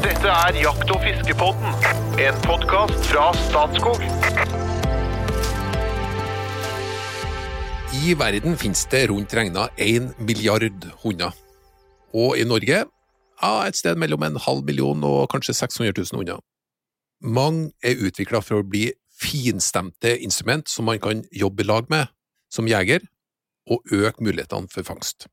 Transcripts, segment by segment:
Dette er Jakt- og fiskepodden, en podkast fra Statskog. I verden finnes det rundt regna én milliard hunder. Og i Norge ja, et sted mellom en halv million og kanskje 600 000 hunder. Mange er utvikla for å bli finstemte instrument som man kan jobbe i lag med som jeger, og øke mulighetene for fangst.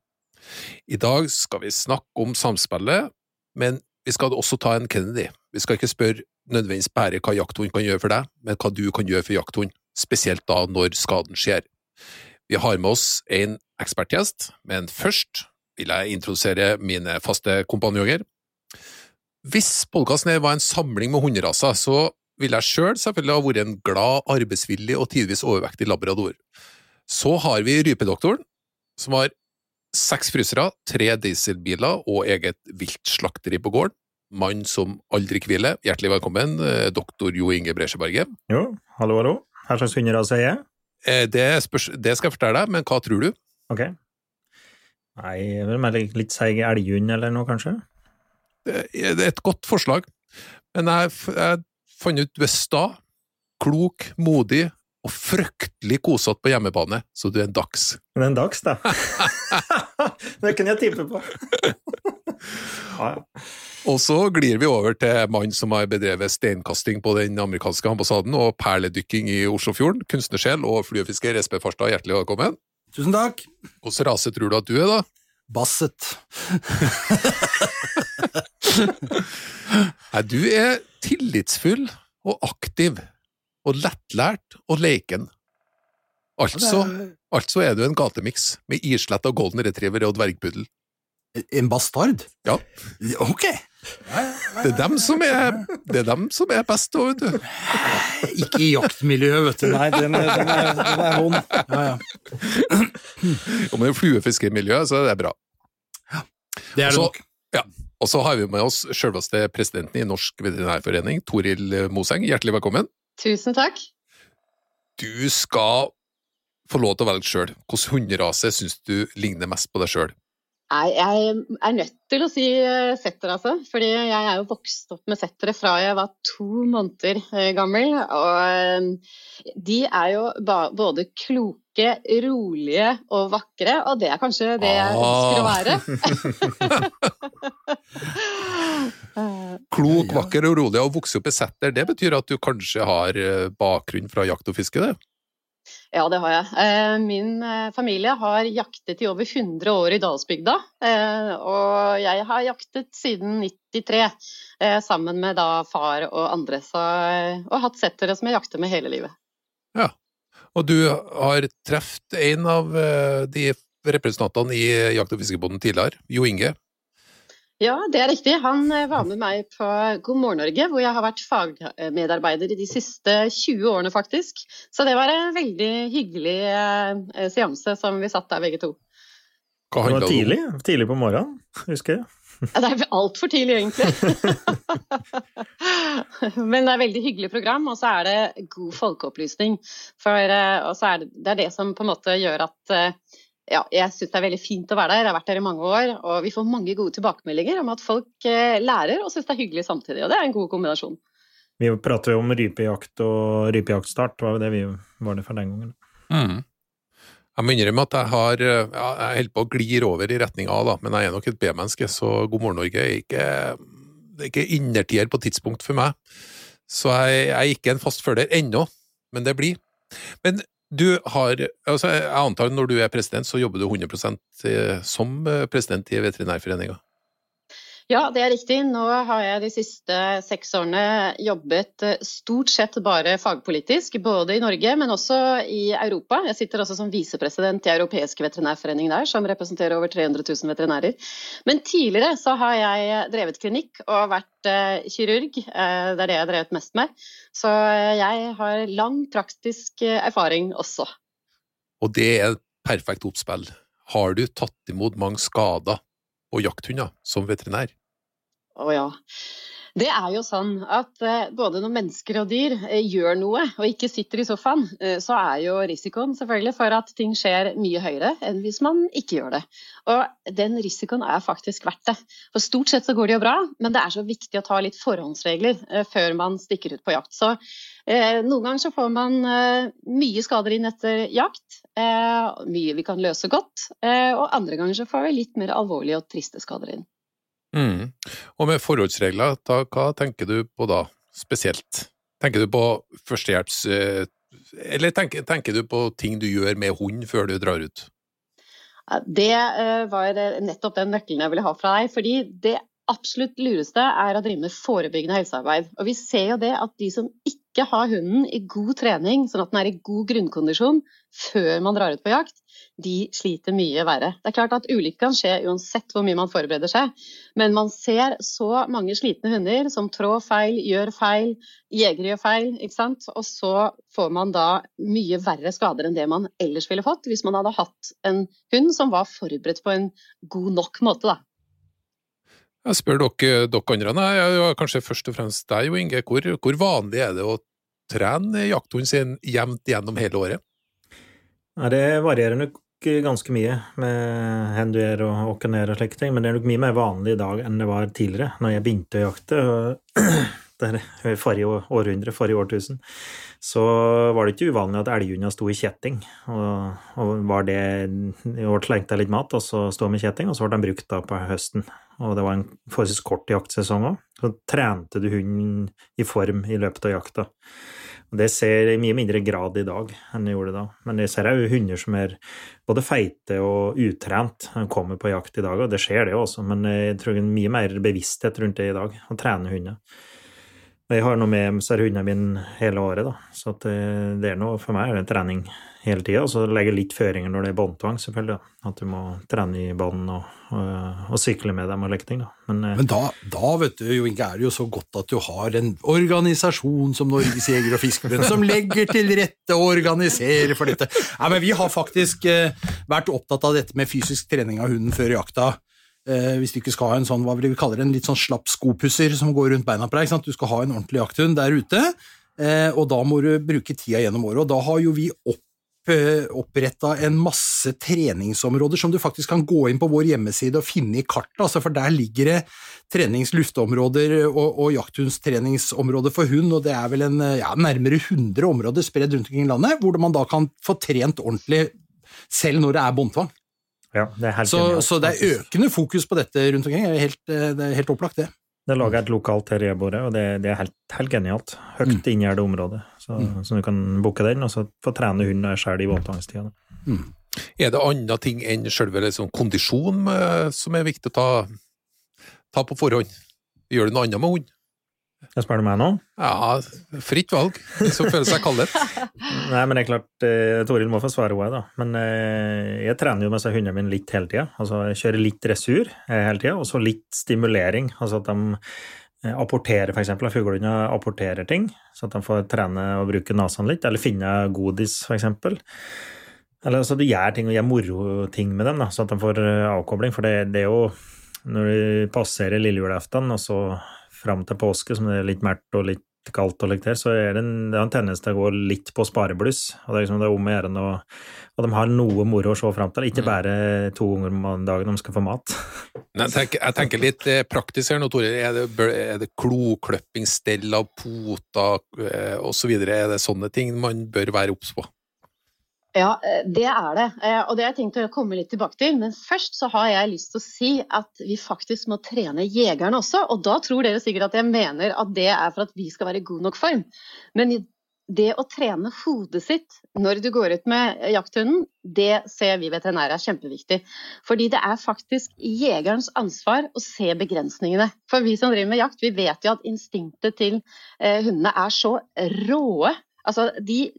I dag skal vi snakke om samspillet, men vi skal også ta en Kennedy. Vi skal ikke spørre nødvendigvis bare hva jakthund kan gjøre for deg, men hva du kan gjøre for jakthund, spesielt da når skaden skjer. Vi har med oss en ekspertgjest, men først vil jeg introdusere mine faste kompanjonger. Hvis podkasten var en samling med hunderaser, så ville jeg sjøl selv selvfølgelig ha vært en glad, arbeidsvillig og tidvis overvektig labrador. Så har vi rypedoktoren, som har seks frysere, tre dieselbiler og eget viltslakteri på gården. Mann som aldri hviler. Hjertelig velkommen, eh, doktor Jo Inge Bresjeberget. Jo, hallo, hallo. Hva slags hunderase er jeg? Eh, Det, spørs, det skal jeg fortelle deg, men hva tror du? Ok. Nei, vel mer litt seig elghund eller noe, kanskje? Det er et godt forslag, men jeg, jeg fant ut du er sta, klok, modig og fryktelig kosete på hjemmebane, så du er en dags. Men en dags, da. det kunne jeg tippe på. ja, ja. Og så glir vi over til mannen som har bedrevet steinkasting på den amerikanske ambassaden og perledykking i Oslofjorden, kunstnersjel og fluefisker Espen Farstad, hjertelig velkommen. Tusen takk. Hvilken rase tror du at du er, da? Basset. Nei, du er tillitsfull og aktiv, og lettlært og leken. Altså, altså er du en gatemiks, med islett av golden retriever og dvergpuddel. En bastard? Ja. Ok. Det er dem som er, det er, dem som er best, da, vet du. Ikke i jaktmiljøet, vet du. Nei, den er, den er, den er vond. Ja, ja. Om det er fluefiskermiljø, så er det bra. Det er det nok. Ja. Og så har vi med oss selveste presidenten i Norsk veterinærforening, Toril Moseng. Hjertelig velkommen. Tusen takk. Du skal få lov til å velge sjøl. Hvilken hunderase syns du ligner mest på deg sjøl? Nei, jeg er nødt til å si eh, setter, altså. Fordi jeg er jo vokst opp med settere fra jeg var to måneder eh, gammel. Og eh, de er jo både kloke, rolige og vakre, og det er kanskje det jeg ønsker å Ah. være. Eh, Klok, vakker og rolig og vokse opp i setter, det betyr at du kanskje har eh, bakgrunn fra jakt og fiske, det? Ja, det har jeg. Eh, Min eh, familie har jaktet i over 100 år i Dalsbygda. eh, Og jeg har jaktet siden 93, eh, sammen med far og andre. Og hatt settere som jeg jakter med hele livet. Ja. Og du har truffet en av de representantene i Jakt- og fiskebonden tidligere, Jo Inge. Ja, det er riktig. Han eh, var med meg på God morgen Norge, hvor jeg har vært fagmedarbeider i de siste 20 årene, faktisk. Så det var en veldig hyggelig eh, seanse som vi satt der begge to. Hva Det var tidlig, tidlig på morgenen, husker jeg. Ja, Det er altfor tidlig, egentlig. Men det er et veldig hyggelig program, og så er det god folkeopplysning. For, eh, og så er det, det er det som på en måte gjør at eh, ja, jeg syns det er veldig fint å være der. Jeg har vært der i mange år, og vi får mange gode tilbakemeldinger om at folk eh, lærer og syns det er hyggelig samtidig. Og det er en god kombinasjon. Vi prater jo om rypejakt og rypejaktstart, var jo det vi var det for den gangen. Mm. Jeg må innrømme at jeg har eh, ja, jeg holder på å glir over i retning A, da, men jeg er nok et B-menneske, så God morgen Norge er ikke, det er ikke innertier på tidspunkt for meg. Så jeg, jeg er ikke en fast følger ennå, men det blir. Men du har altså Jeg antar når du er president, så jobber du 100 eh, som eh, president i Veterinærforeninga. Ja, det er riktig. Nå har jeg de siste seks årene jobbet eh, stort sett bare fagpolitisk, både i Norge, men også i Europa. Jeg sitter også som visepresident i Europeiske veterinærforening der, som representerer over 300 000 veterinærer. Men tidligere så har jeg drevet klinikk og vært eh, kirurg. Eh, det er det jeg har drevet mest med. Så jeg har lang praktisk erfaring også. Og det er perfekt oppspill. Har du tatt imot mange skader på jakthunder som veterinær? Å ja. Det er jo sånn at eh, både når mennesker og dyr eh, gjør noe og ikke sitter i sofaen, eh, så er jo risikoen selvfølgelig for at ting skjer mye høyere enn hvis man ikke gjør det. Og den risikoen er faktisk verdt det. For stort sett så går det jo bra, men det er så viktig å ta litt forhåndsregler før man stikker ut på jakt. Så noen ganger så får man mye skader inn etter jakt, mye vi kan løse godt, og andre ganger så får vi litt mer alvorlige og triste skader inn. Mm. Og med forholdsregler, da, hva tenker du på da, spesielt? Tenker du på førstehjelps... Eh, eller tenker, tenker, du på ting du gjør med hund før du drar ut? Det eh, var nettopp den nøkkelen jeg ville ha fra deg. fordi det absolutt lureste er å drive med forebyggende helsearbeid. Og vi ser jo det at de som ikke har hunden i god trening, sånn at den er i god grunnkondisjon før man drar ut på jakt, de sliter mye verre. Det er klart at ulykker kan skje uansett hvor mye man forbereder seg, men man ser så mange slitne hunder som trår feil, gjør feil, jegere gjør feil, ikke sant? og så får man da mye verre skader enn det man ellers ville fått hvis man hadde hatt en hund som var forberedt på en god nok måte. da. Jeg spør dere, dere andre, nei, kanskje først og fremst deg, Jo Inge. Hvor, hvor, vanlig er det å trene jakthunden sin jevnt gjennom hele året? Ja, det varierer nok ganske mye med henduer og åkener og slike ting, men det er nok mye mer vanlig i dag enn det var tidligere, når jeg begynte å jakte. Der, forrige århundre, forrige årtusen, så var det ikke uvanlig at elghunder sto i kjetting. Og, og var det I år slengte jeg litt mat, og så sto de i kjetting, og så ble de brukt da på høsten og det var en forholdsvis kort jaktsesong òg, så trente du hunden i form i løpet av jakta. Det ser jeg i mye mindre grad i dag enn jeg gjorde da, men jeg ser òg hunder som er både feite og utrent, kommer på jakt i dag, og det skjer det også, men jeg tror det er mye mer bevissthet rundt det i dag, å trene hunder. Jeg har noe med hundene mine hele året, da, så det, det er noe for meg er det trening hele tida. Og så legge litt føringer når det er båndtvang, selvfølgelig. Da. At du må trene i bånd og, og, og, sykle med dem og like ting. Da. Men, eh, men da, da, vet du, jo, Inge, er det jo så godt at du har en organisasjon som Norges Jeger- og Fiskerforbund, som legger til rette og organiserer for dette. Nei, men vi har faktisk eh, vært opptatt av dette med fysisk trening av hunden før jakta. Eh, hvis du ikke skal ha en sånn, hva vil vi kalle det, en litt sånn slapp skopusser som går rundt beina på deg. Du skal ha en ordentlig jakthund der ute, eh, og da må du bruke tida gjennom året. Og da har jo vi opp Eh, oppretta en masse treningsområder som du faktisk kan gå inn på vår hjemmeside og finne i kartet, altså for der ligger det treningsluftområder og, og jakthundstreningsområder for hund, og det er vel en, ja, nærmere 100 områder spredd rundt omkring i landet, hvor man da kan få trent ordentlig selv når det er båndtvang. Ja, så, så, det er økende fokus på dette rundt omkring, det er helt, eh, det er helt opplagt, det. Det er laga et lokalt terrierbordet, og det, det, er helt, helt genialt. Høyt mm. inngjerdet område. Så, mm. så, du kan booke den, og så få trene hunden sjøl i våttvangstida. Mm. Er det andre ting enn sjølve liksom, kondisjon eh, som er viktig å ta, ta på forhånd? Gjør du noe annet med hund? Jeg spør du meg nå? Ja, fritt valg, som føler seg kallet. Nei, men det er klart, eh, Toril må få svare òg, da. Men eh, jeg trener jo med seg hundene mine litt hele tida. Altså, jeg kjører litt dressur eh, hele tida, og så litt stimulering. Altså at de eh, apporterer, eksempel. At fuglene apporterer ting, så at de får trene og bruke nesene litt. Eller finne godis, eksempel. Eller altså, du gjør ting og gjør moroting med dem, da, så at de får eh, avkobling. For det, det er jo når du passerer lille julaften, og så fram til påske, som det er litt mørkt og litt kaldt, og litt der, så er det en, det en tendens til å gå litt på sparebluss. og Det er liksom det om å gjøre noe, og de har noe moro å se fram til, ikke mm. bare to ganger om dagen de skal få mat. Jeg tenker, jeg tenker litt eh, praktisk her nå, Tore. Er det, er det klokløpping, stell av poter eh, osv.? Er det sånne ting man bør være obs på? Ja, eh, det er det. Eh, og det har jeg tenkt å komme litt tilbake til. Men først så har jeg lyst til å si at vi faktisk må trene jegerne også. Og da tror dere sikkert at jeg mener at det er for at vi skal være i god nok form. Men det å trene hodet sitt når du går ut med jakthunden, det ser vi veterinærer er kjempeviktig. Fordi det er faktisk jegerens ansvar å se begrensningene. For vi som driver med jakt, vi vet jo at instinktet til eh, hundene er så råe Altså, de,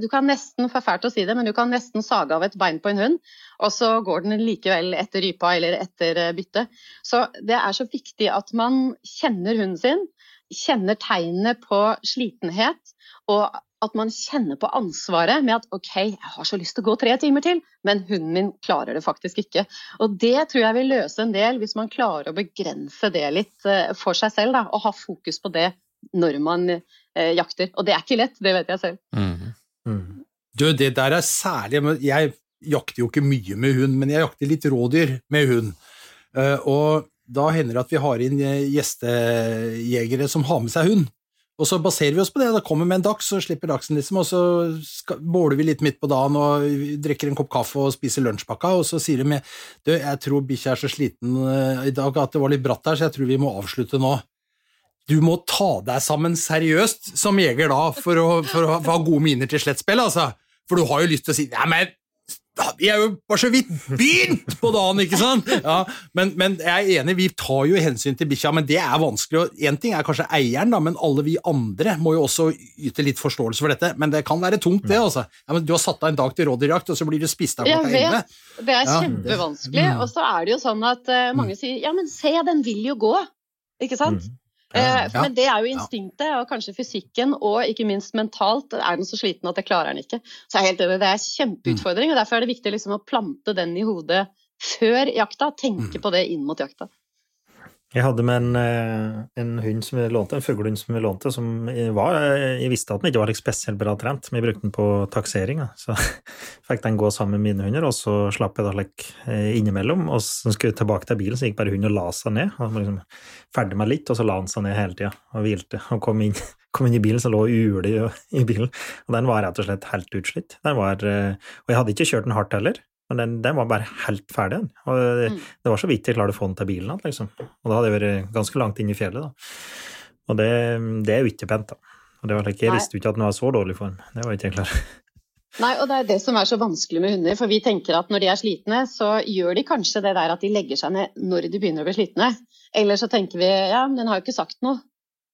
du kan nesten, for fælt å si det, men du kan nesten sage av et bein på en hund, og så går den likevel etter rypa eller etter eh, byttet. Så det er så viktig at man kjenner hunden sin, kjenner tegnene på slitenhet, og at man kjenner på ansvaret med at ok, jeg har så lyst til å gå tre timer til, men hunden min klarer det faktisk ikke. Og det tror jeg vil løse en del hvis man klarer å begrense det litt eh, for seg selv, da, og ha fokus på det når man eh, jakter. Og det er ikke lett, det vet jeg selv. Mm. Mm. Du, det der er særlig Jeg jakter jo ikke mye med hund, men jeg jakter litt rådyr med hund. Eh, og da hender det at vi har inn eh, gjestejegere som har med seg hund. Og så baserer vi oss på det. Da kommer vi med en dags, så slipper dagsen, liksom, og så skal, båler vi litt midt på dagen og drikker en kopp kaffe og spiser lunsjpakka, og så sier de du, jeg tror bikkja er så sliten i dag at det var litt bratt der, så jeg tror vi må avslutte nå. Du må ta deg sammen seriøst som jeger da, for å, for å ha gode miner til slettspill, altså. For du har jo lyst til å si ja, men vi er jo bare så vidt begynt på dagen, ikke sant? Ja, men, men, jeg er enig, vi tar jo hensyn til bikkja, men det er vanskelig. Én ting er kanskje eieren, da, men alle vi andre må jo også yte litt forståelse for dette. Men det kan være tungt, det. altså. Ja, du har satt av en dag til rådyrjakt, og så blir du spist av klokka elleve. Det er kjempevanskelig. Mm. Og så er det jo sånn at uh, mange sier ja, men se, den vil jo gå. Ikke sant? Mm. Eh, Ja. Men det er jo instinktet, og kanskje fysikken, og ikke minst mentalt er den så sliten at det klarer den ikke. Så jeg er helt enig, det er kjempeutfordring, og derfor er det viktig liksom å plante den i hodet før jakta. Tenke Mm. på det inn mot jakta. Jeg hadde med en, eh, en hund som vi lånte, en fuglehund som vi lånte, som var Jeg visste at den ikke var spesielt bra trent, men jeg brukte den på taksering. Da. Så fikk den gå sammen med mine hunder, og så slapp jeg da like, eh, innimellom. Og så skulle jeg tilbake til bilen, så gikk bare hunden og la seg ned. Han var liksom ferdig med litt, og så la han seg ned hele tida og hvilte. Og kom inn, kom inn i bilen, så lå ulet i, bilen. Og den var rett og slett helt utslitt. Var, eh, og jeg hadde ikke kjørt den hardt heller. Men den, den var bare helt ferdig. Og det, Mm. det var så vidt jeg klarte å få den til bilen igjen, liksom. Og da hadde jeg vært ganske langt inn i fjellet, da. Og det, det er jo ikke pent, da. Og det var like, jeg visste jo ikke at den var så dårlig form. Det var ikke jeg klar Nei, og det er det som er så vanskelig med hunder. For vi tenker at når de er slitne, så gjør de kanskje det der at de legger seg ned når de begynner å bli slitne. Eller så tenker vi ja, men den har jo ikke sagt noe.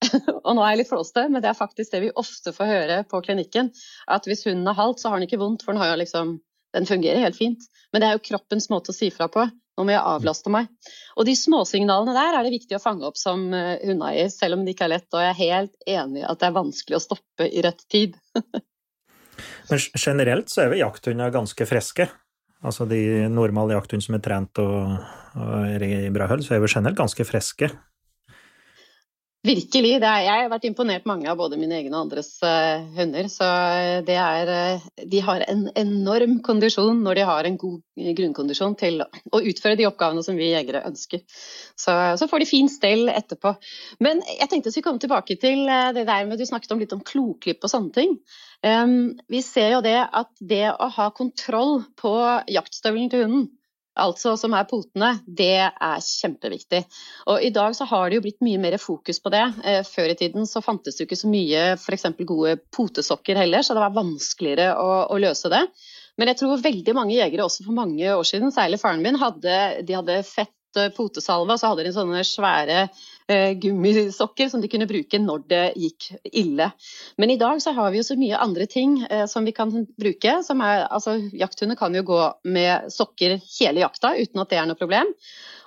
og nå er jeg litt flåste, men det er faktisk det vi ofte får høre på klinikken. At hvis hunden har halt, så har den ikke vondt, for den har jo liksom Den fungerer helt fint. Men det er jo kroppens måte å si fra på. Nå må jeg avlaste meg. Og de småsignalene der er det viktig å fange opp som eh, hundeeier, selv om det ikke er lett. Og jeg er helt enig i at det er vanskelig å stoppe i rett tid. Men generelt så er vel jakthunder ganske friske. Altså de normale jakthundene som er trent og, og er i bra hold, så er vel generelt ganske friske. Virkelig. Er, jeg har vært imponert mange av både mine egne og andres uh, hunder. Så det er uh, De har en enorm kondisjon når de har en god grunnkondisjon til å utføre de oppgavene som vi jegere ønsker. Så, så får de fin stell etterpå. Men jeg tenkte vi komme tilbake til eh, det der med Du snakket om litt om kloklipp og sånne ting. Um, vi ser jo det at det å ha kontroll på jaktstøvelen til hunden altså som er potene, det er kjempeviktig. Og I dag så har det jo blitt mye mer fokus på det. Eh, før i tiden så fantes det jo ikke så mye f.eks. gode potesokker heller, så det var vanskeligere å, å løse det. Men jeg tror veldig mange jegere også for mange år siden, særlig faren min, hadde, de hadde fett eh, potesalve, og så hadde de sånne svære gummisokker som de kunne bruke når det gikk ille. Men i dag så har vi jo så mye andre ting eh, som vi kan bruke. Som er, altså, jakthunder kan jo gå med sokker hele jakta uten at det er noe problem.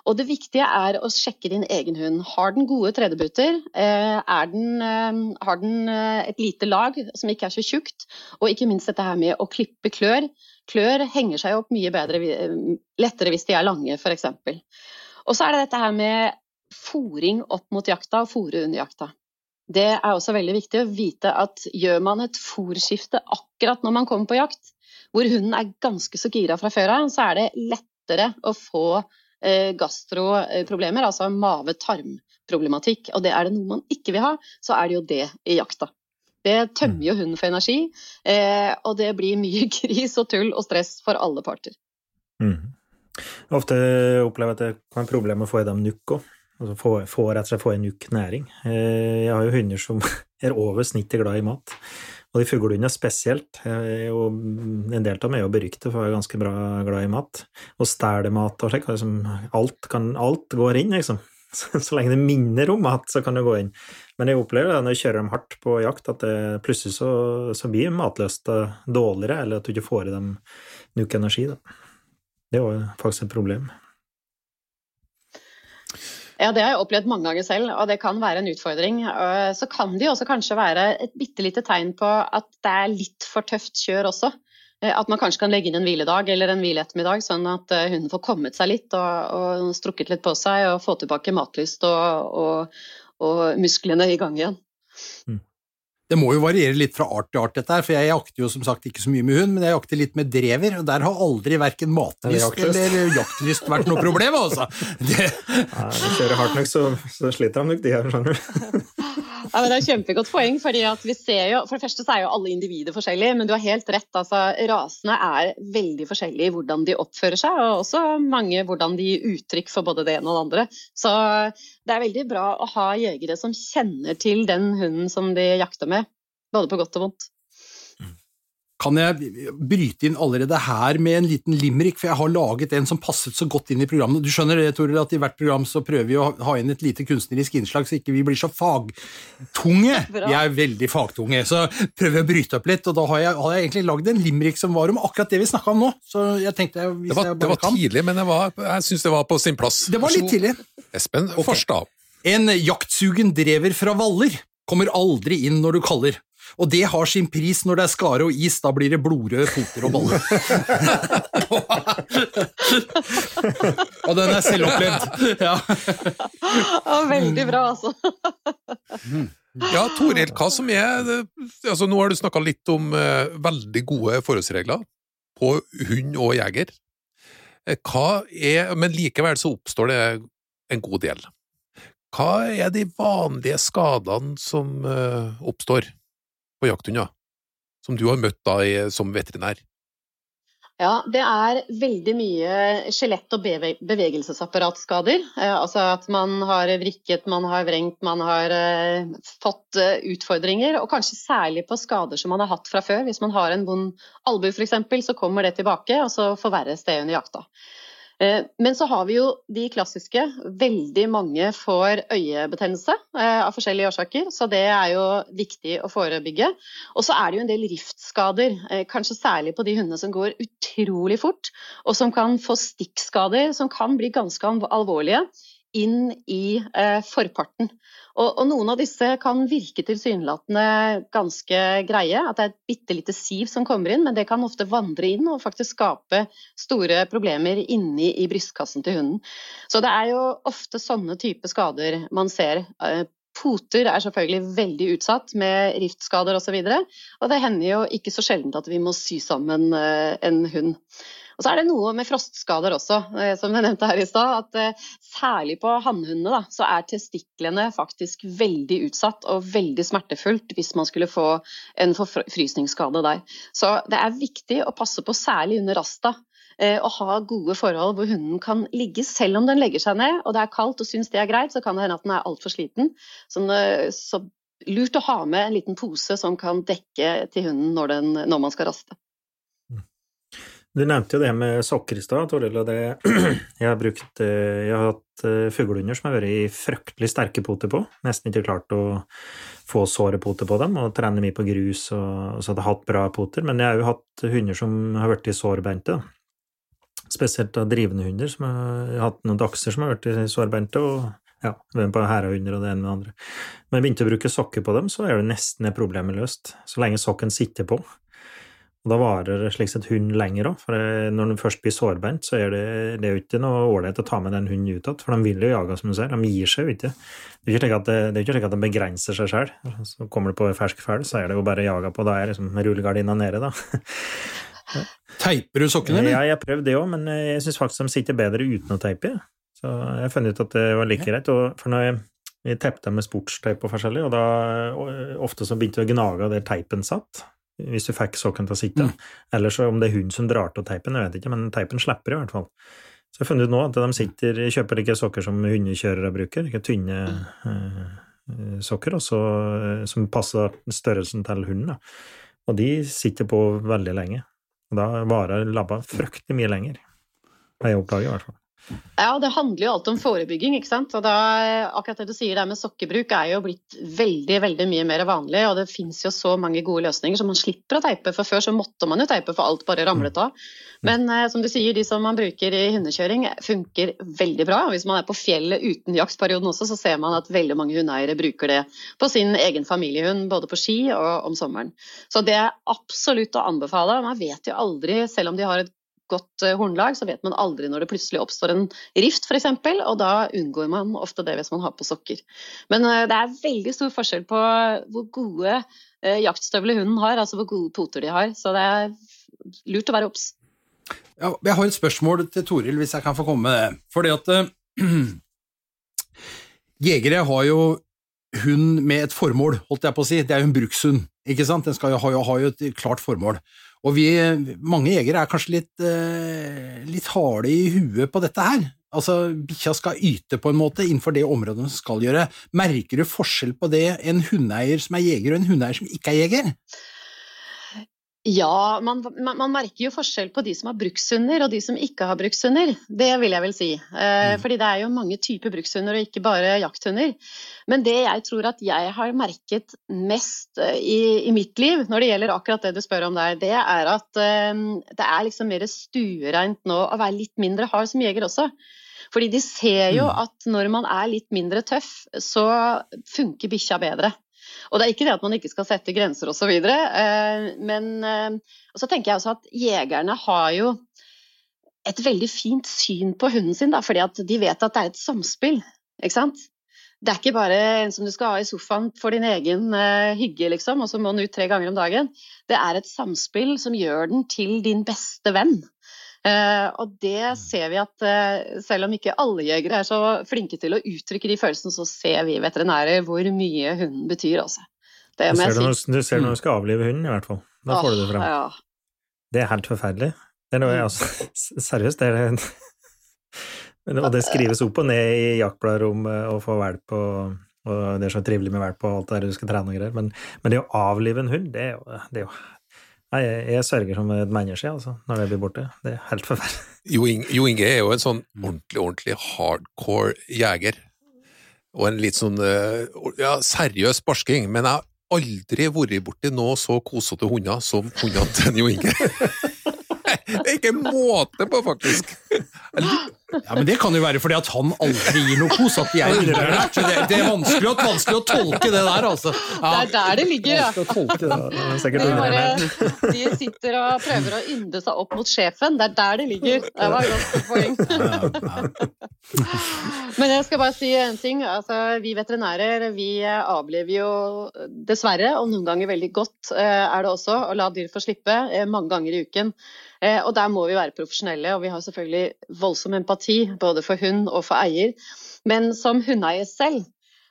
Og det viktige er å sjekke din egen hund. Har den gode tredjebuter? Eh, den, eh, har den eh, et lite lag som ikke er så tjukt? Og ikke minst dette her med å klippe klør. Klør henger seg opp mye bedre, eh, lettere hvis de er lange, f.eks. Og så er det dette her med fòring opp mot jakta og fòre under jakta. Det er også veldig viktig å vite at gjør man et fòrskifte akkurat når man kommer på jakt, hvor hunden er ganske så gira fra før av, så er det lettere å få eh, gastroproblemer, altså mave-tarm-problematikk. Og det er det noe man ikke vil ha, så er det jo det i jakta. Det tømmer jo hunden for energi, eh, og det blir mye gris og tull og stress for alle parter. Mm. Ofte opplever jeg at det kan være problem med å få i dem nukk òg. Altså få, få, rett og slett få i uke næring. Eh, Jeg har jo hunder som er over snittet glad i mat. Og de fuglehundene spesielt. Jeg er en del av dem er jo beryktet for å være ganske bra glad i mat. Og stjeler mat og slikt. Liksom, alt, kan, alt går inn, liksom. Så, lenge det minner om mat, så kan det gå inn. Men jeg opplever det når jeg kjører dem hardt på jakt, at det, plutselig så, så blir matlyst dårligere, eller at du ikke får i dem nok energi. Da. Det er jo faktisk et problem. Ja, det har jeg opplevd mange ganger selv, og det kan være en utfordring. Eh, så kan det jo også kanskje være et bitte lite tegn på at det er litt for tøft kjør også. Eh, at man kanskje kan legge inn en hviledag eller en hvileettermiddag, sånn at eh, hunden får kommet seg litt og, og strukket litt på seg og få tilbake matlyst og, og, og musklene i gang igjen. Mm. Det må jo variere litt fra art til art, dette her, for jeg jakter jo som sagt ikke så mye med hund, men jeg jakter litt med drever, og der har aldri verken matlyst eller, eller jaktlyst vært noe problem, altså. Det... Nei, kjører hardt nok, så, så sliter han nok de her, skjønner du. Ja, men det er et kjempegodt poeng. fordi vi ser jo, For det første er jo alle individer forskjellige, men du har helt rett. altså Rasene er veldig forskjellige i hvordan de oppfører seg, og også mange hvordan de gir uttrykk for både det ene og det andre. Så det er veldig bra å ha jegere som kjenner til den hunden som de jakter med, både på godt og vondt. Kan jeg bryte inn allerede her med en liten limerick, for jeg har laget en som passet så godt inn i programmet. Du skjønner det, Toril, at i hvert program så prøver vi å ha inn et lite kunstnerisk innslag, så ikke vi blir så fagtunge. Vi er veldig fagtunge, så prøver jeg å bryte opp litt, og da har jeg, har jeg egentlig lagd en limerick som var om akkurat det vi snakka om nå. Så jeg tenkte hvis det var, jeg bare det var kan. tidlig, men jeg, var, jeg syns det var på sin plass. Det var litt tidlig. Espen okay. Forstad. En jaktsugen drever fra Valler kommer aldri inn når du kaller. Og det har sin pris når det er skare og is, da blir det blodrøde poter og baller. og den er selvopplevd. Ja. Ja, veldig bra, altså. Ja, Toril, hva som er altså Nå har du snakka litt om uh, veldig gode forholdsregler på hund og jeger. Eh, Hva er, men likevel så oppstår det en god del. Hva er de vanlige skadene som uh, oppstår på jakthunder, som du har møtt da som veterinær? Ja, det er veldig mye skjelett- og bevegelsesapparatskader. Eh, altså at man har vrikket, man har vrengt, man har eh, fått eh, utfordringer. Og kanskje særlig på skader som man har hatt fra før. Hvis man har en vond albue f.eks., så kommer det tilbake, og så forverres det under jakta. Eh, Men så har vi jo de klassiske. Veldig mange får øyebetennelse eh, av forskjellige årsaker, så det er jo viktig å forebygge. Og så er det jo en del riftskader, eh, kanskje særlig på de hundene som går utrolig fort, og som kan få stikkskader som kan bli ganske alvorlige inn i eh, forparten. Og, og noen av disse kan virke tilsynelatende ganske greie, at det er et bitte lite siv som kommer inn, men det kan ofte vandre inn og faktisk skape store problemer inni i brystkassen til hunden. Så det er jo ofte sånne type skader man ser. Eh, Poter er selvfølgelig veldig utsatt med riftskader osv. Og, så og det hender jo ikke så sjelden at vi må sy sammen eh, en hund. Og så er det noe med frostskader også, eh, som jeg nevnte her i stad. At eh, særlig på hannhundene så er testiklene faktisk veldig utsatt og veldig smertefullt hvis man skulle få en forfrysningsskade der. Så det er viktig å passe på, særlig under rasta, eh, å ha gode forhold hvor hunden kan ligge selv om den legger seg ned og det er kaldt og syns det er greit, så kan det hende at den er altfor sliten. Så, eh, så lurt å ha med en liten pose som kan dekke til hunden når, den, når man skal raste. Du nevnte jo det med sokker i stad, Jeg har brukt eh, Jeg har hatt eh, fuglehunder som har vært i fryktelig sterke poter på. Nesten ikke klart å få såre poter på dem, og trene mye på grus, og, så hadde jeg hatt bra poter. Men jeg har jo hatt hunder som har blitt sårbente. Spesielt av drivende hunder. Som har, jeg har hatt noen dachser som har blitt sårbente, og ja, hvem på hærahunder og det ene med det andre. Men jeg begynte å bruke sokker på dem, så er det nesten problemet løst. Så lenge sokken sitter på. Og da varer slik sett hund lenger òg, for når den først blir sårbeint, så er det, det er jo ikke noe ålreit å ta med den hunden ut igjen, for de vil jo jage, som du ser. De gir seg jo ikke. Det er ikke det, det er ikke slik at de begrenser seg sjøl. Så kommer du på fersk fæl, så er det jo bare å jage på. Da er liksom rullegardina nede, da. Teiper du sokkene, eller? Ja, jeg har prøvd det òg, men jeg syns faktisk de sitter bedre uten å teipe. Så jeg har funnet ut at det var like greit. For når jeg, jeg teipte dem med sportsteip og forskjellig, og da og ofte så begynte jeg å gnage der teipen satt. Hvis du fikk sokken til å sitte. Mm. Eller så om det er hun som drar til teipen, jeg vet ikke, men teipen slipper i hvert fall. Så jeg har funnet ut nå at de sitter, kjøper like sokker som hundekjørere bruker, ikke tynne mm. uh, sokker, og så, eh, som passer størrelsen til hunden. Da. Og de sitter på veldig lenge. Og da varer labba fryktelig mye lenger. Har jeg oppdaget, i hvert fall. Ja, det handler jo alt om forebygging, ikke sant. Og da, akkurat det du sier der med sokkebruk er jo blitt veldig, veldig mye mer vanlig, og det fins jo så mange gode løsninger så man slipper å teipe. For før så måtte man jo teipe for alt bare ramlet av. Men eh, som du sier, de som man bruker i hundekjøring funker veldig bra. Hvis man er på fjellet uten jaktperioden også, så ser man at veldig mange hundeeiere bruker det på sin egen familiehund, både på ski og om sommeren. Så det er absolutt å anbefale. Man vet jo aldri, selv om de har et godt eh, hornlag, så vet man aldri når det plutselig oppstår en rift f.eks., og da unngår man ofte det hvis man har på sokker. Men eh, det er veldig stor forskjell på hvor gode eh, jaktstøvler hunden har, altså hvor gode poter de har. Så det er lurt å være obs. Ja, jeg har et spørsmål til Toril, hvis jeg kan få komme med det. Fordi at Jegere har jo hund med et formål, holdt jeg på å si. Det er jo en brukshund, ikke sant? Den skal jo ha, ha jo et klart formål. Og vi, mange jegere er kanskje litt, eh, litt harde i huet på dette her. Altså, Bikkja skal yte på en måte innenfor det området den skal gjøre. Merker du forskjell på det en hundeeier som er jeger, og en hundeeier som ikke er jeger? Ja, man, man, man, merker jo forskjell på de som har brukshunder og de som ikke har brukshunder. Det vil jeg vel si. Eh, mm. Fordi det er jo mange typer brukshunder og ikke bare jakthunder. Men det jeg tror at jeg har merket mest eh, i, i mitt liv når det gjelder akkurat det du spør om der, det er at eh, det er liksom mer stuereint nå å være litt mindre hard som jeger også. Fordi de ser jo mm. at når man er litt mindre tøff, så funker bikkja bedre. Og det er ikke det at man ikke skal sette grenser osv., eh, men eh, og så tenker jeg også at jegerne har jo et veldig fint syn på hunden sin, da, fordi at de vet at det er et samspill. ikke sant? Det er ikke bare en som du skal ha i sofaen for din egen uh, hygge, liksom, og så må den ut tre ganger om dagen. Det er et samspill som gjør den til din beste venn. Uh, og det mm. ser vi at uh, selv om ikke alle jegere er så flinke til å uttrykke de følelsene, så ser vi veterinærer hvor mye hunden betyr altså. Det du, ser det når, du ser når du skal avlive hunden, i hvert fall. Da får du det frem. Ja. Det er helt forferdelig. Det er noe, jeg altså, seriøst, det er Og det skrives opp og ned i jaktblader om å få valp og, og det er så trivelig med valp og alt det der du skal trene og greier, men, men, det å avlive en hund, det er jo, det er jo jeg, jeg sørger som et menneske altså, når det blir borte. Det er helt forferdelig. Jo, jo Inge er jo en sånn ordentlig, ordentlig hardcore jeger. Og en litt sånn eh, ja, seriøs barsking. Men jeg har aldri vært borti noe så kosete hunder som hundene til Jo Inge. Det er ikke måte på, faktisk! Ja, men Det kan jo være fordi at han aldri gir noe kos, at de er underernært. Det, det, er vanskelig, vanskelig, å tolke det der, altså. Ja. Det er der det ligger, ja. Det er bare, de sitter og prøver å ynde seg opp mot sjefen. Det er der det ligger. Det var et godt poeng. Men jeg skal bare si en ting. Altså, vi veterinærer vi avlever jo dessverre, og noen ganger veldig godt eh, er det også, å la dyr få slippe eh, mange ganger i uken. Eh, og der må vi være profesjonelle, og vi har selvfølgelig voldsom empati både for hund og for eier. Men som hundeeier selv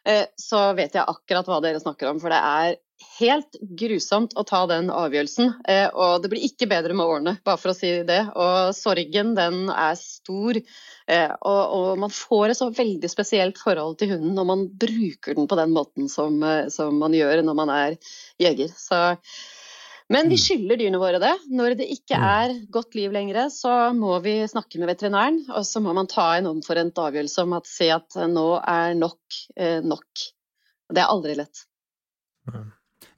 eh, så vet jeg akkurat hva dere snakker om, for det er helt grusomt å ta den avgjørelsen. Eh, og det blir ikke bedre med årene, bare for å si det. Og sorgen, den er stor. Og, og man får et så veldig spesielt forhold til hunden når man bruker den på den måten som, som man gjør når man er jeger. Så men vi mm. skylder dyrene våre det. Når det ikke mm. er godt liv lenger, så må vi snakke med veterinæren, og så må man ta en omforent avgjørelse om at si at nå er nok eh, nok. Det er aldri lett.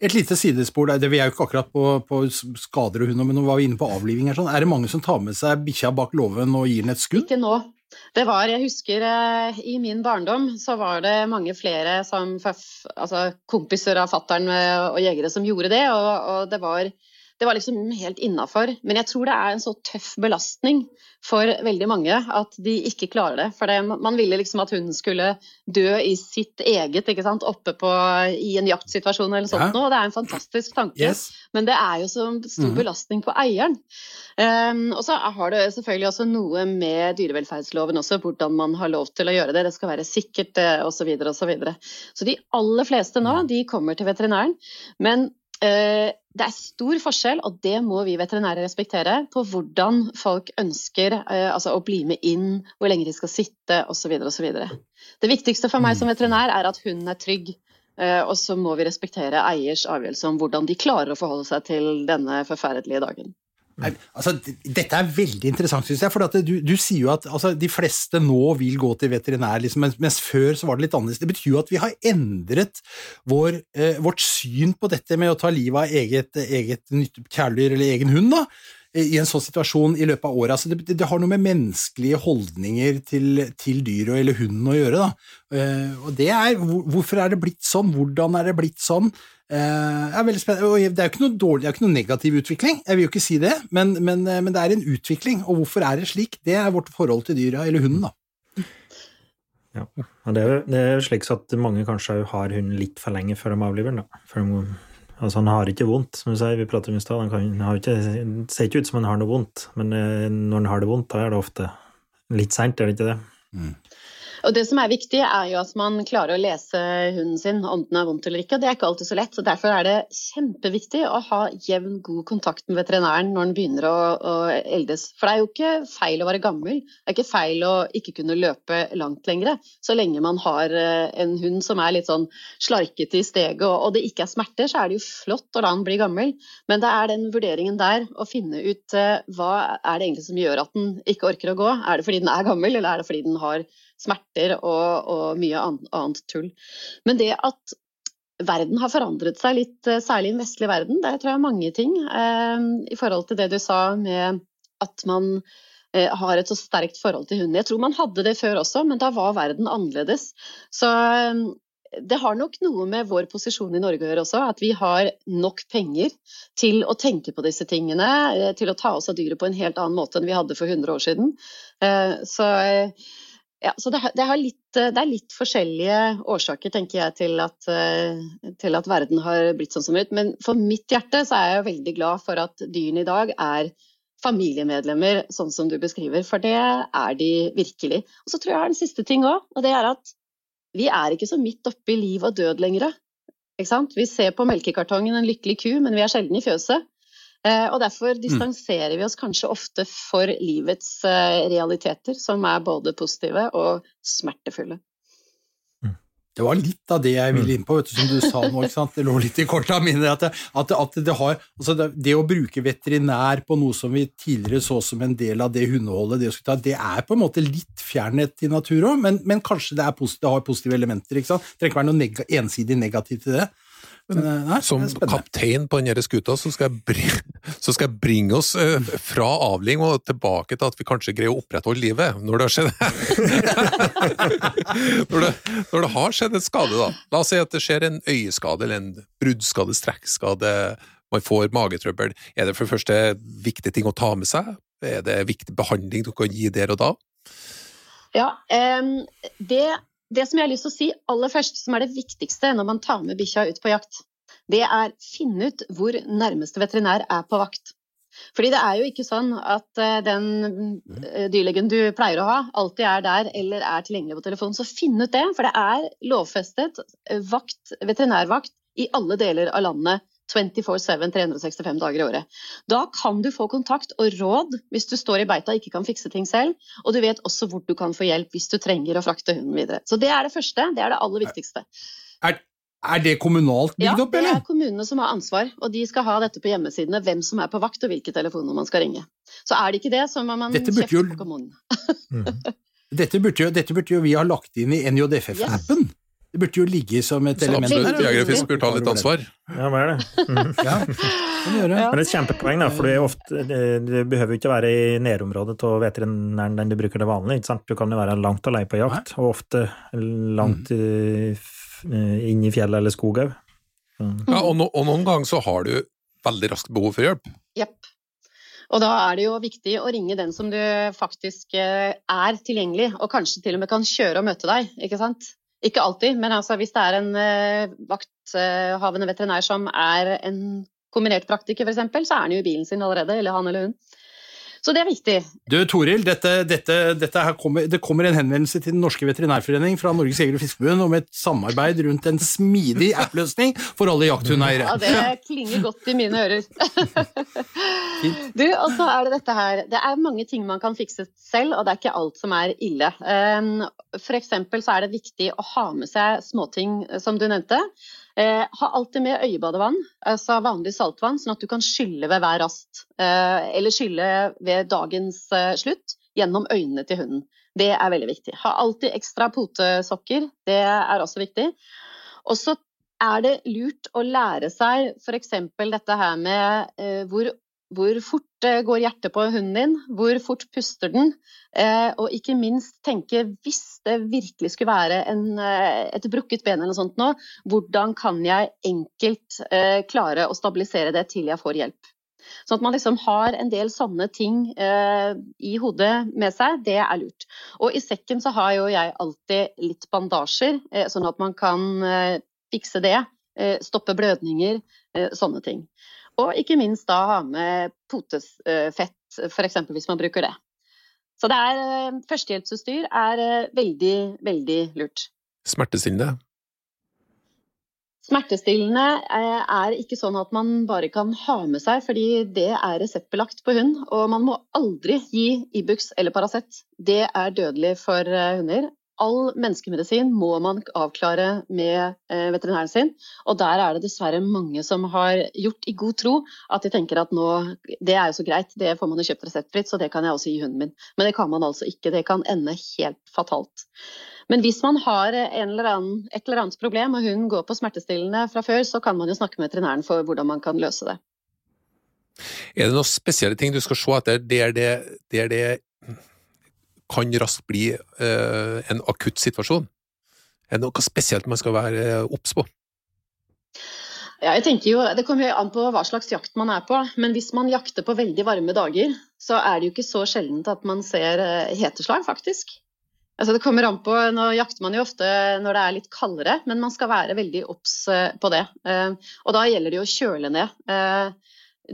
Et lite sidespor der, vi er jo ikke akkurat på, på skader og hunder, men nå var vi inne på avliving. Sånn. Er det mange som tar med seg bikkja bak låven og gir den et skudd? Ikke nå. Det var, jeg husker eh, I min barndom så var det mange flere som, altså kompiser av fattern og jegere som gjorde det. Og, og det, var, det, var, liksom helt innafor. Men jeg tror det er en så tøff belastning for veldig mange at de ikke klarer det. For det, man ville liksom at hunden skulle dø i sitt eget, ikke sant? oppe på, i en jaktsituasjon eller sånt ja. noe. Det er en fantastisk tanke. Yes. Men det er jo så stor mhm. belastning på eieren. Um, og så har det selvfølgelig også noe med dyrevelferdsloven også, hvordan man har lov til å gjøre det. Det skal være sikkert osv. osv. Så, videre, og så, så de aller fleste nå, de kommer til veterinæren. Men det er stor forskjell, og det må vi veterinære respektere, på hvordan folk ønsker eh, altså å bli med inn, hvor lenge de skal sitte osv. osv. Det viktigste for meg som veterinær er at hunden er trygg. Eh, og så må vi respektere eiers avgjørelse om hvordan de klarer å forholde seg til denne forferdelige dagen. Nei, altså, dette er veldig interessant, syns jeg. For du, du sier jo at altså, de fleste nå vil gå til veterinær, liksom, mens før så var det litt annerledes. Det betyr jo at vi har endret vår, eh, vårt syn på dette med å ta livet av eget, eget kjæledyr eller egen hund. da i en sånn situasjon i løpet av året. Altså det, det har noe med menneskelige holdninger til, til dyret eller hunden å gjøre. Eh, og det er, hvorfor er det blitt sånn? Hvordan er det blitt sånn? Eh, er veldig spennende. Og det er jo ikke noe dårlig, det er ikke noe negativ utvikling, jeg vil jo ikke si det, men, men, eh, men det er en utvikling. Og hvorfor er det slik? Det er vårt forhold til dyra, eller hunden, da. Ja. Det er, det er jo slik at mange kanskje har hunden litt for lenge før de avliver den. da. før de, altså Han har ikke vondt, som du sier, vi prater om i stad. Det ser ikke ut som han har noe vondt, men eh, når han har det vondt, da er det ofte litt seint, er det ikke det? Og det som er viktig, er jo at man klarer å lese hunden sin om den er vondt eller ikke. og Det er ikke alltid så lett. så Derfor er det kjempeviktig å ha jevn, god kontakt med veterinæren når den begynner å, å eldes. For det er jo ikke feil å være gammel. Det er ikke feil å ikke kunne løpe langt lenger. Så lenge man har eh, en hund som er litt sånn slarkete i steget og, og det ikke er smerter, så er det jo flott å la den bli gammel. Men det er den vurderingen der å finne ut eh, hva er det egentlig som gjør at den ikke orker å gå. Er det fordi den er gammel, eller er det fordi den har smerter og, og mye annet, tull. Men det at verden har forandret seg litt, eh, særlig i den vestlige verden, det tror jeg er mange ting. Eh, I forhold til det du sa med at man eh, har et så sterkt forhold til hunden. Jeg tror man hadde det før også, men da var verden annerledes. Så eh, det har nok noe med vår posisjon i Norge å gjøre også, at vi har nok penger til å tenke på disse tingene, til å ta oss av dyret på en helt annen måte enn vi hadde for 100 år siden. Så ja, så det, det, har litt, eh, det er litt forskjellige årsaker, tenker jeg, til at, eh, til at verden har blitt sånn som er. Men for mitt hjerte så er jeg veldig glad for at dyrene i dag er familiemedlemmer, sånn som du beskriver. For det er de virkelig. Og så tror jeg jeg har en siste ting òg, og det er at vi er ikke så midt oppe i liv og død lenger. Vi ser på melkekartongen en lykkelig ku, men vi er sjelden i fjøset. Eh, og derfor distanserer vi oss kanskje ofte for livets eh, realiteter, som er både positive og smertefulle. Det var litt av det jeg ville inn på, vet du, som du sa nå. ikke sant? Det lå litt i korta mine. At, det, at, det, at det, har, altså det, det å bruke veterinær på noe som vi tidligere så som en del av det hundeholdet, det, å ta, det er på en måte litt fjernhet i natur òg, men, men kanskje det, er posit- det har positive elementer. ikke sant? Det trenger ikke være noe neg ensidig negativt til det. Men, eh, nei, Som kaptein på denne skuta, så skal jeg bringe, så skal jeg bringe oss eh, fra avling og tilbake til at vi kanskje greier å opprettholde livet, når det har skjedd når, det, når det har skjedd en skade, da. La oss si at det skjer en øyeskade eller en bruddskade, strekkskade, man får magetrøbbel. Er det for det første viktige ting å ta med seg? Er det viktig behandling du kan gi der og da? Ja, em, det, det som jeg har lyst til å si aller først, som er det viktigste når man tar med bikkja ut på jakt, det er finne ut hvor nærmeste veterinær er på vakt. Fordi det er jo ikke sånn at eh, den eh, dyrlegen du pleier å ha, alltid er der eller er tilgjengelig på telefon. Så finn ut det, for det er lovfestet eh, vakt, veterinærvakt i alle deler av landet 24-7, 365 dager i året. Da kan du få kontakt og råd hvis du står i beita og ikke kan fikse ting selv. Og du vet også hvor du kan få hjelp hvis du trenger å frakte hunden videre. Så det er det første. Det er det aller viktigste. Er, er det kommunalt bygd opp, eller? Ja, det er kommunene som har ansvar, og de skal ha dette på hjemmesidene. Hvem som er på vakt og hvilke telefoner man skal ringe. Så er det ikke det, så må man Dette kjefte på kommunen. Dette burde, jo, dette burde jo vi ha lagt inn i NJFF-appen. Det burde jo ligge som et element absolutt, der. Jeger Fisk burde ta litt ansvar. Ja, hva er det? Mm. Ja, kan gjøre. Men det er et kjempepoeng, da, for du, er ofte, du behøver jo ikke være i nærområdet til veterinæren den du bruker det vanlig. Ikke sant? Du kan jo være langt alene på jakt, og ofte langt mm. f- inn i fjellet eller skog òg. Ja, og, no, og noen ganger så har du veldig raskt behov for hjelp. Yep. Og da er det jo viktig å ringe den som du faktisk eh, er tilgjengelig, og kanskje til og med kan kjøre og møte deg, ikke sant? Ikke alltid, men altså hvis det er en eh, vakthavende veterinær som er en kombinert praktiker f.eks., så er han jo i bilen sin allerede, eller han eller hun. Så det er viktig. Du, Toril, dette, dette, dette her kommer, det kommer en henvendelse til Den norske veterinærforening fra Norges Jeger- og Fiskerforbund om et samarbeid rundt en smidig app-løsning for alle jakthundeeiere. Ja, det klinger godt i mine ører. Du, og så er det dette her. Det er mange ting man kan fikse selv, og det er ikke alt som er ille. F.eks. For eksempel så er det viktig å ha med seg småting, som du nevnte. Eh, ha alltid med øyebadevann, altså vanlig saltvann, sånn at du kan skylle ved hver rast. Eh, eller skylle ved dagens eh, slutt gjennom øynene til hunden. Det er veldig viktig. Ha alltid ekstra potesokker, det er også viktig. Og så er det lurt å lære seg f.eks. dette her med eh, hvor hvor fort eh, går hjertet på hunden din? Hvor fort puster den? Eh, og ikke minst tenke, hvis det virkelig skulle være en, eh, et brukket ben eller noe sånt nå, hvordan kan jeg enkelt klare å stabilisere det til jeg får hjelp? Sånn at man liksom har en del sånne ting eh, i hodet med seg, det er lurt. Og i sekken så har jo jeg alltid litt bandasjer, eh, sånn at man kan eh, fikse det. stoppe blødninger, sånne ting. Og ikke minst da ha med potefett, f.eks. hvis man bruker det. Så det er, eh, førstehjelpsutstyr er eh, veldig, veldig lurt. Smertestillende? Smertestillende eh, er ikke sånn at man bare kan ha med seg, fordi det er reseptbelagt på hund. Og man må aldri gi Ibux eller Paracet. Det er dødelig for hunder all menneskemedisin må man avklare med eh, veterinæren sin. Og der er det dessverre mange som har gjort i god tro at de tenker at nå Det er jo så greit, det får man jo kjøpt reseptfritt, så det kan jeg også gi hunden min. Men det kan man altså ikke. Det kan ende helt fatalt. Men hvis man har eller annen, et eller annet problem og hunden går på smertestillende fra før, så kan man jo snakke med veterinæren for hvordan man kan løse det. Er det noen spesielle ting du skal se etter? Det er det, det, er det kan raskt bli eh, en akutt situasjon. Er det noe spesielt man skal være eh, obs på? Ja, jeg tenker jo, Det kommer jo an på hva slags jakt man er på. Men hvis man jakter på veldig varme dager, så er det jo ikke så sjeldent at man ser eh, heteslag, faktisk. Altså det kommer an på, Nå jakter man jo ofte når det er litt kaldere, men man skal være veldig obs på det. Og da gjelder det jo å kjøle ned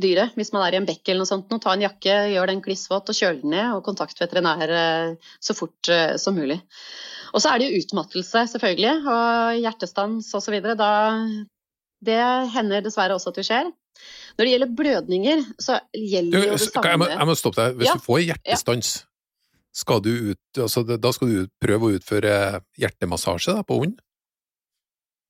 dyret. Hvis man er i en bekk eller noe sånt, nå, ta en jakke, gjør den klissvåt og kjøl den ned, og kontakt veterinær eh, så fort eh, som mulig. Og så er det jo utmattelse, selvfølgelig, og hjertestans osv. Det hender dessverre også at det skjer. Når det gjelder blødninger, så gjelder jo det samme jeg må, jeg må stoppe deg. Hvis ja. du får hjertestans, skal du ut, altså, da skal du prøve å utføre hjertemassasje da, på hund?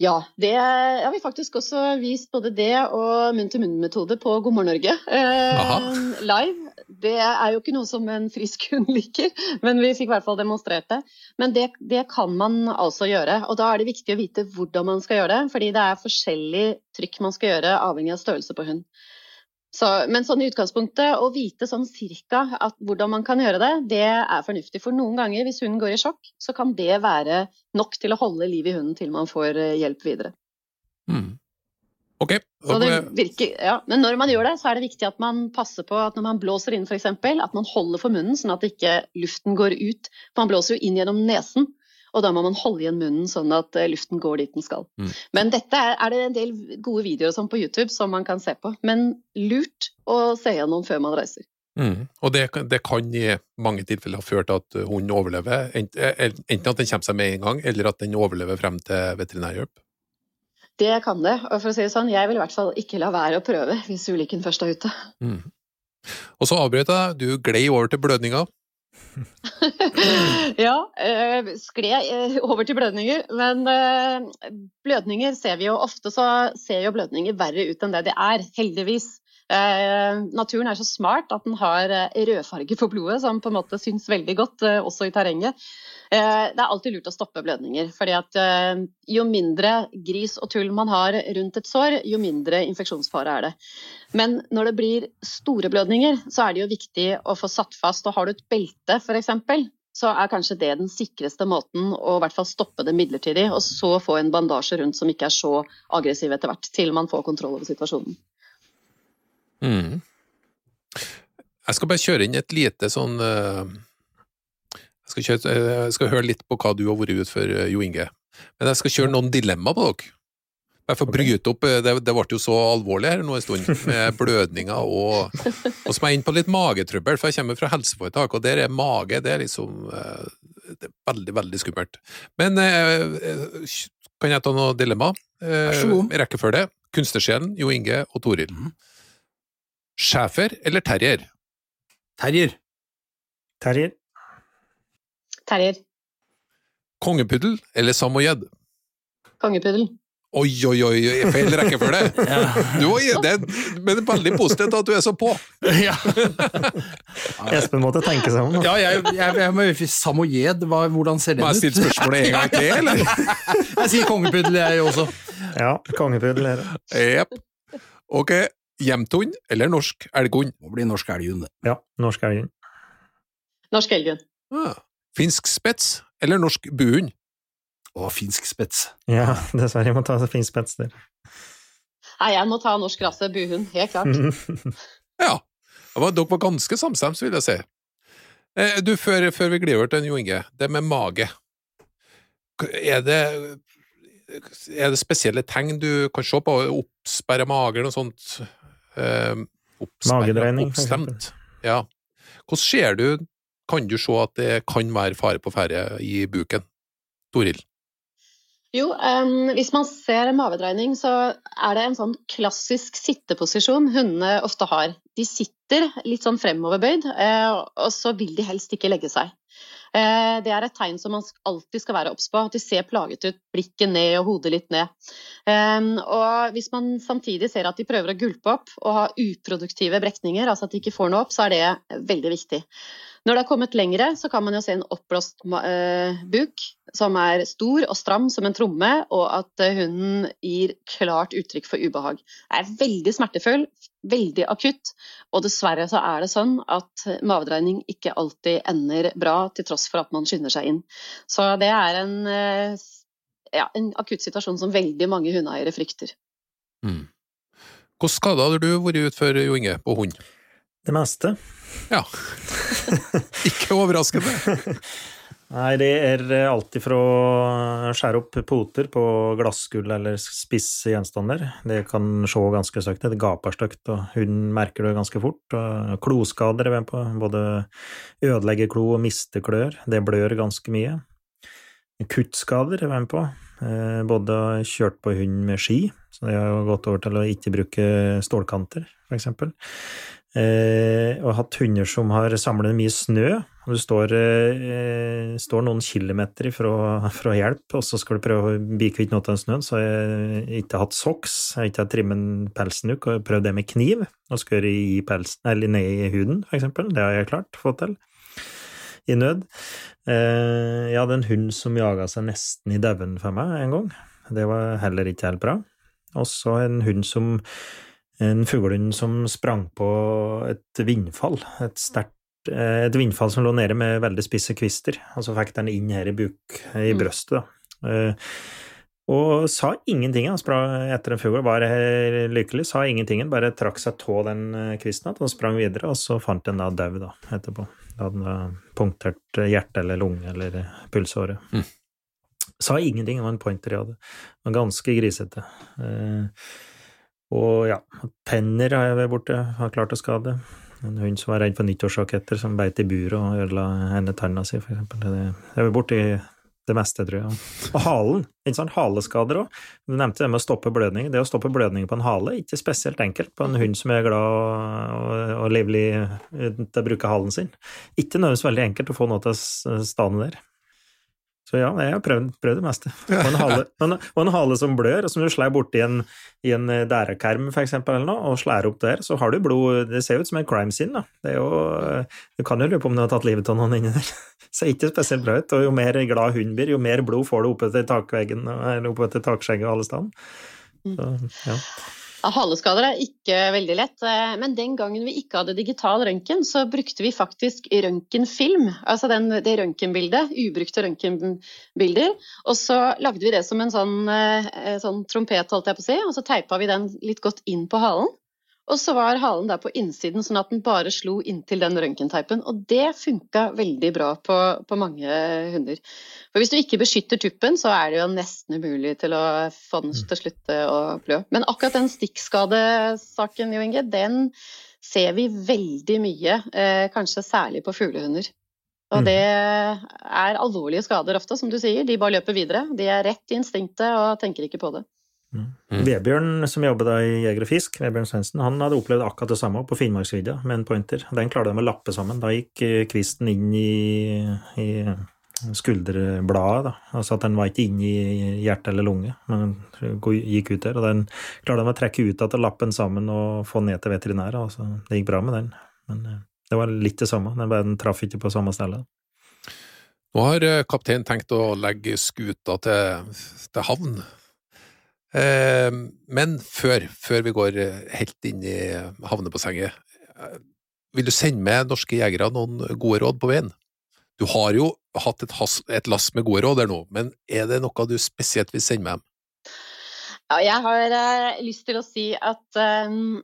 Ja, det har vi faktisk også vist både det og munn-til-munn-metode på God morgen Norge eh, live. Det er jo ikke noe som en frisk hund liker, men vi fikk i hvert fall demonstrert det. Men det, det, kan man altså gjøre, og da er det viktig å vite hvordan man skal gjøre det. Fordi det er forskjellig trykk man skal gjøre avhengig av størrelse på hund. Så, men sånn i utgangspunktet, å vite sånn cirka at, hvordan man kan gjøre det, det er fornuftig. For noen ganger, hvis hunden går i sjokk, så kan det være nok til å holde liv i hunden til man får eh, hjelp videre. Mm. Ok. Virker, ja. Men når man gjør det, så er det viktig at man passer på at når man blåser inn f.eks., at man holder for munnen sånn at ikke luften går ut. Man blåser jo inn gjennom nesen. Og da må man holde igjen munnen sånn at eh, luften går dit den skal. Mm. Men dette er, er, det en del gode videoer sånn på YouTube som man kan se på. Men lurt å se gjennom før man reiser. Mm. Og det, det, kan i mange tilfeller ha ført til at hunden overlever, eh, enten at den kommer seg med en gang, eller at den overlever frem til veterinærhjelp? Det kan det. Og for å si det sånn, jeg vil i hvert fall ikke la være å prøve hvis ulykken først er ute. Mm. Og så avbrøt jeg, du glei over til blødninga. ja, øh, skled øh, over til blødninger. Men øh, blødninger ser vi jo ofte så ser jo blødninger verre ut enn det det er, heldigvis. naturen er så smart at den har rødfarge på blodet, som på en måte syns veldig godt også i terrenget. Det er alltid lurt å stoppe blødninger. fordi at jo mindre gris og tull man har rundt et sår, jo mindre infeksjonsfare er det. Men når det blir store blødninger, så er det jo viktig å få satt fast. Og har du et belte f.eks., så er kanskje det den sikreste måten å i hvert fall stoppe det midlertidig, og så få en bandasje rundt som ikke er så aggressiv etter hvert, til man får kontroll over situasjonen. Mm. Jeg skal bare kjøre inn et lite sånn uh, skal kjøre, eh, jeg skal, høre litt på hva du har vært ute for, eh, Jo Inge. Men jeg skal kjøre noen dilemmaer på dere. Jeg får bryte opp, eh, det, det, ble jo så alvorlig her nå en stund, med blødninger og Og så må jeg inn på litt magetrøbbel, for jeg kommer fra helseforetak, og der er mage det er liksom det er veldig, veldig skummelt. Men kan jeg ta noe dilemma? Vær så god. Rekkefølge. Kunstnersjelen, Jo Inge og Toril. Mm. Schæfer eller terrier? Terrier. Terrier. Terrier. Kongepuddel eller samoyed? Kongepuddel. Oi, oi, oi, feil rekkefølge! Du var det, men veldig positivt at du er så på. Ja, Espen måtte tenke seg om. da. ja jeg, jeg, jeg, jeg, Samoyed, hva, hvordan ser Må jeg stille spørsmålet en gang til, eller? Jeg sier kongepuddel, jeg også. Ja, kongepuddel er det. Jepp. Ok, hjemthund eller norsk elghund? Må bli norsk elghund. det. Ja, norsk elghund. Norsk elghund. Ah. Finsk spets eller norsk buhund? Å, finsk spets. Ja, dessverre. Jeg må ta finsk spets der. Nei, jeg må ta norsk rase buhund, helt klart. Ja, dere var ganske samstemt, vil jeg si. Eh, Du, før, før vi glir over til Jo Inge, det med mage. Er det, er det spesielle tegn du kan se på? Oppsperra mage eller noe sånt? Eh, Magedreining, for oppstemt. Ja. Hvordan ser du, kan du se at det kan være fare på ferde i buken? Toril? Jo, um, hvis man ser mavedreining, så er det en sånn klassisk sitteposisjon hundene ofte har. De sitter litt sånn fremoverbøyd, eh, og så vil de helst ikke legge seg. Eh, det er et tegn som man alltid skal være obs på, at de ser plaget ut, blikket ned og hodet litt ned. Og hvis man samtidig ser at de prøver å gulpe opp og ha uproduktive brekninger, altså at de ikke får noe opp, så er det veldig viktig. Når det har kommet lengre, så kan man jo se en oppblåst eh, buk som er stor og stram som en tromme, og at eh, hunden gir klart uttrykk for ubehag. Det er veldig smertefull, veldig akutt, og dessverre så er det sånn at mavedreining ikke alltid ender bra, til tross for at man skynder seg inn. Så det er en, eh, ja, en akutt situasjon som veldig mange hundeeiere frykter. Mm. Hvilke skader har du vært ute for, Jo Inge, på hund? Det meste. Ja. Ikke overraskende. Nei, det er alltid fra å skjære opp poter på glassgull eller spisse gjenstander. Det kan se ganske stygt ut. Det gaper stygt, og hunden merker det ganske fort. Kloskader er vi på. Både ødelegger klo og mister klør. Det blør ganske mye. Kuttskader er med på. Eh, Både kjørt på hund med ski, så det har gått over til å ikke bruke stålkanter, for eksempel. Eh, og hatt hunder som har samlet mye snø. og Du står, eh, står noen kilometer fra, fra hjelp, og så skal du prøve å bli kvitt noe av snøen. Så jeg ikke hatt soks, jeg har ikke hatt trimmet ut, og prøvd det med kniv. Og skåret i pelsen, eller ned i huden, for eksempel. Det har jeg klart få til. I nød. Eh, jeg hadde en hund som jaga seg nesten i dauen for meg en gang. Det var heller ikke helt bra. Og så en hund som en fuglehund som sprang på et vindfall, et sterkt et vindfall som lå nede med veldig spisse kvister, og så fikk den inn her i buk, i Mm. brøstet, da. Eh, Og sa ingenting, han sprang etter en fugl, var eh, lykkelig, sa ingenting, bare trakk seg av den eh, kvisten igjen og sprang videre, og så fant den da død da, etterpå. Da hadde da punktert eh, hjerte eller lunge eller eh, pulsåre. Mm. Sa ingenting, det var en pointer jeg hadde. Var ganske grisete. Eh, og ja, tenner har jeg vært borte, har klart å skade. En hund som var redd for nyttårsraketter, som beit i buret og ødela henne tanna si, for eksempel. Det, vært var borti det meste, tror jeg. Og halen, ikke sant, haleskader òg. Du nevnte det med å stoppe blødning. Det å stoppe blødning på en hale, ikke spesielt enkelt på en hund som er glad og, og, og livlig til å bruke halen sin. Ikke nødvendigvis veldig enkelt å få noe til å stane der. Så ja, jeg har prøvd, prøvd det meste. Og en, hale, en, og en hale som blør, og som du slår borti en, i en dærekerm, for eksempel, og slår opp der, så har du blod Det ser ut som en crime scene, da. Det er jo Du kan jo lure på om du har tatt livet av noen inni der. Ser ikke spesielt bra ut. Og jo mer glad hunden blir, jo mer blod får du oppe til takveggen, eller oppe til takskjegget og alle steder. Så, ja. Haleskader er ikke veldig lett, eh, men den gangen vi ikke hadde digital røntgen, så brukte vi faktisk røntgenfilm, altså den, det røntgenbildet, ubrukte røntgenbilder. Og så lagde vi det som en sånn, eh, sånn trompet, holdt jeg på å si, og så teipa vi den litt godt inn på halen. Og så var halen der på innsiden, sånn at den bare slo inntil den røntgenteipen. Og det funka veldig bra på, på mange hunder. For hvis du ikke beskytter tuppen, så er det jo nesten umulig til å få den til å slutte å blø. Men akkurat den stikkskadesaken, Jo Inge, den ser vi veldig mye, eh, kanskje særlig på fuglehunder. Og Mm. det er alvorlige skader ofte, som du sier. De bare løper videre. De er rett i instinktet og tenker ikke på det. Mm. Vebjørn, som jobbet da i Jeger og Fisk, Vebjørn Svendsen, han hadde opplevd akkurat det samme på Finnmarksvidda med en pointer. Den klarte de å lappe sammen. Da gikk eh, kvisten inn i, i skulderbladet. da. Altså at den var ikke inne i hjerte eller lunge, men den gikk ut der. Og den klarte de å trekke ut igjen lappen sammen og få ned til veterinæret. Altså, det gikk bra med den. Men eh, det var litt det samme, den, den traff ikke på samme stedet. Nå har eh, kapteinen tenkt å legge skuta til, til havn. Eh, men før, før vi går eh, helt inn i havnebassenget, eh, vil du sende med norske jegere noen gode råd på veien? Du har jo hatt et, has, et lass med gode råd der nå, men er det noe du spesielt vil sende med dem? Ja, jeg har uh, lyst til å si at um,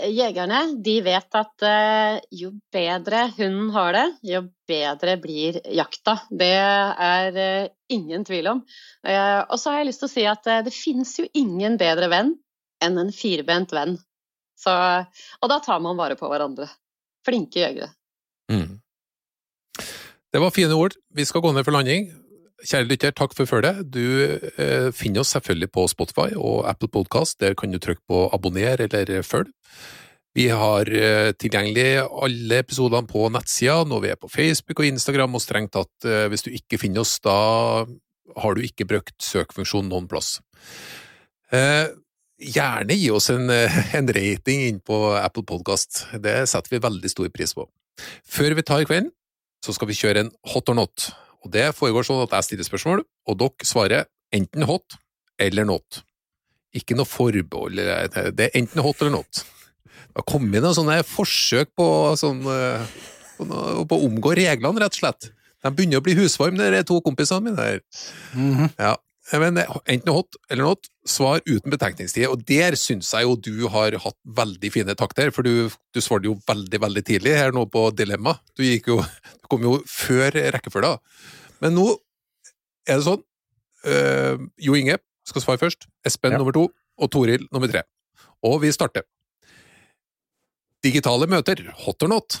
jegerne de vet at uh, jo bedre hunden har det, jo bedre blir jakta. Det er uh, ingen tvil om. og så har jeg lyst til å si at det finnes jo ingen bedre venn enn en firbent venn. Så, og da tar man vare på hverandre. Flinke jegere. Mm. Det var fine ord. Vi skal gå ned for landing. Kjære lytter, takk for følget. Du eh, finner oss selvfølgelig på Spotify og Apple Podcast. Der kan du trykke på abonner eller følg. Vi har eh, tilgjengelig alle episodene på nettsida når vi er på Facebook og Instagram, og strengt tatt, eh, hvis du ikke finner oss, da har du ikke brukt søkefunksjonen noen plass. Eh, gjerne gi oss en, en rating inn på Apple Podcast. Det setter vi veldig stor pris på. Før vi tar kvelden, så skal vi kjøre en hot or not. Og Det foregår sånn at jeg stiller spørsmål, og dere svarer enten hot eller not. Ikke noe forbehold, det er enten hot eller not. Det har kommet noen sånne forsøk på, sånn, på, noe, på å omgå reglene, rett og slett. De begynner å bli husvarme, de to kompisene mine her. Mm -hmm. Ja, men enten hot eller not, svar uten betenkningstid. Og der syns jeg jo du har hatt veldig fine takter, for du, du svarte jo veldig, veldig tidlig her nå på Dilemma. Du, gikk jo, du om jo før rekkefølga. Men nå er det sånn øh, Jo Inge skal svare først, Espen ja. nummer to og Toril nummer tre. Og vi starter. Digitale møter, hot or not?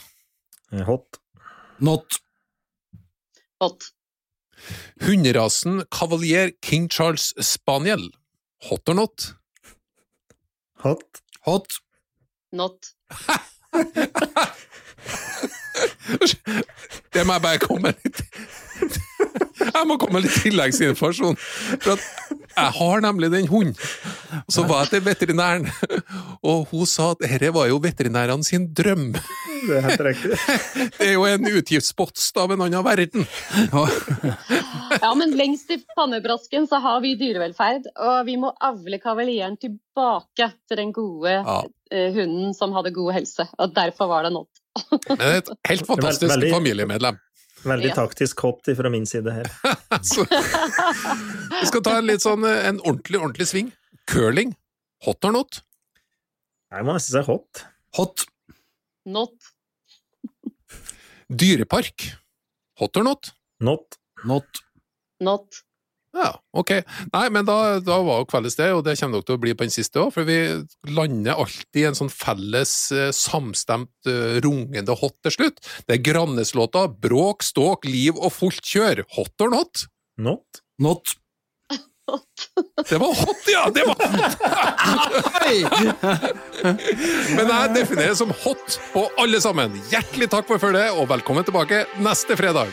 Hot. Not. Hot. Hunderasen Cavalier King Charles Spaniel, hot or not? Hot. Hot. Not. det må jeg bare komme litt Jeg må komme litt tilleggsinformasjon. For at jeg har nemlig den hunden. Så var jeg til veterinæren, og hun sa at dette var jo veterinærene sin drøm. Det er helt riktig. Det er jo en utgiftspost av en annen verden. Ja, men lengst i pannebrasken så har vi dyrevelferd, og vi må avle kavalieren tilbake til den gode ja. uh, hunden som hadde god helse. Og derfor var det nådd. Men et helt fantastisk veldig, familiemedlem. Veldig ja. taktisk hot fra min side her. vi skal ta en litt sånn en ordentlig, ordentlig sving. Curling. Hot or not? Jeg må nesten si hot. Hot. Not. Dyrepark. Hot or not? Not. Not. Not. Ja, ok. Nei, men da, da var jo kveldes det, og det kommer dere til å bli på den siste òg, for vi lander alltid i en sånn felles, eh, samstemt, uh, rungende hot til slutt. Det er Grannes-låta 'Bråk, ståk, liv og fullt kjør'. Hot or not? Not. Not. Det var hot, ja! Det var hot! Men jeg definerer det som hot på alle sammen. Hjertelig takk for følget, og velkommen tilbake neste fredag.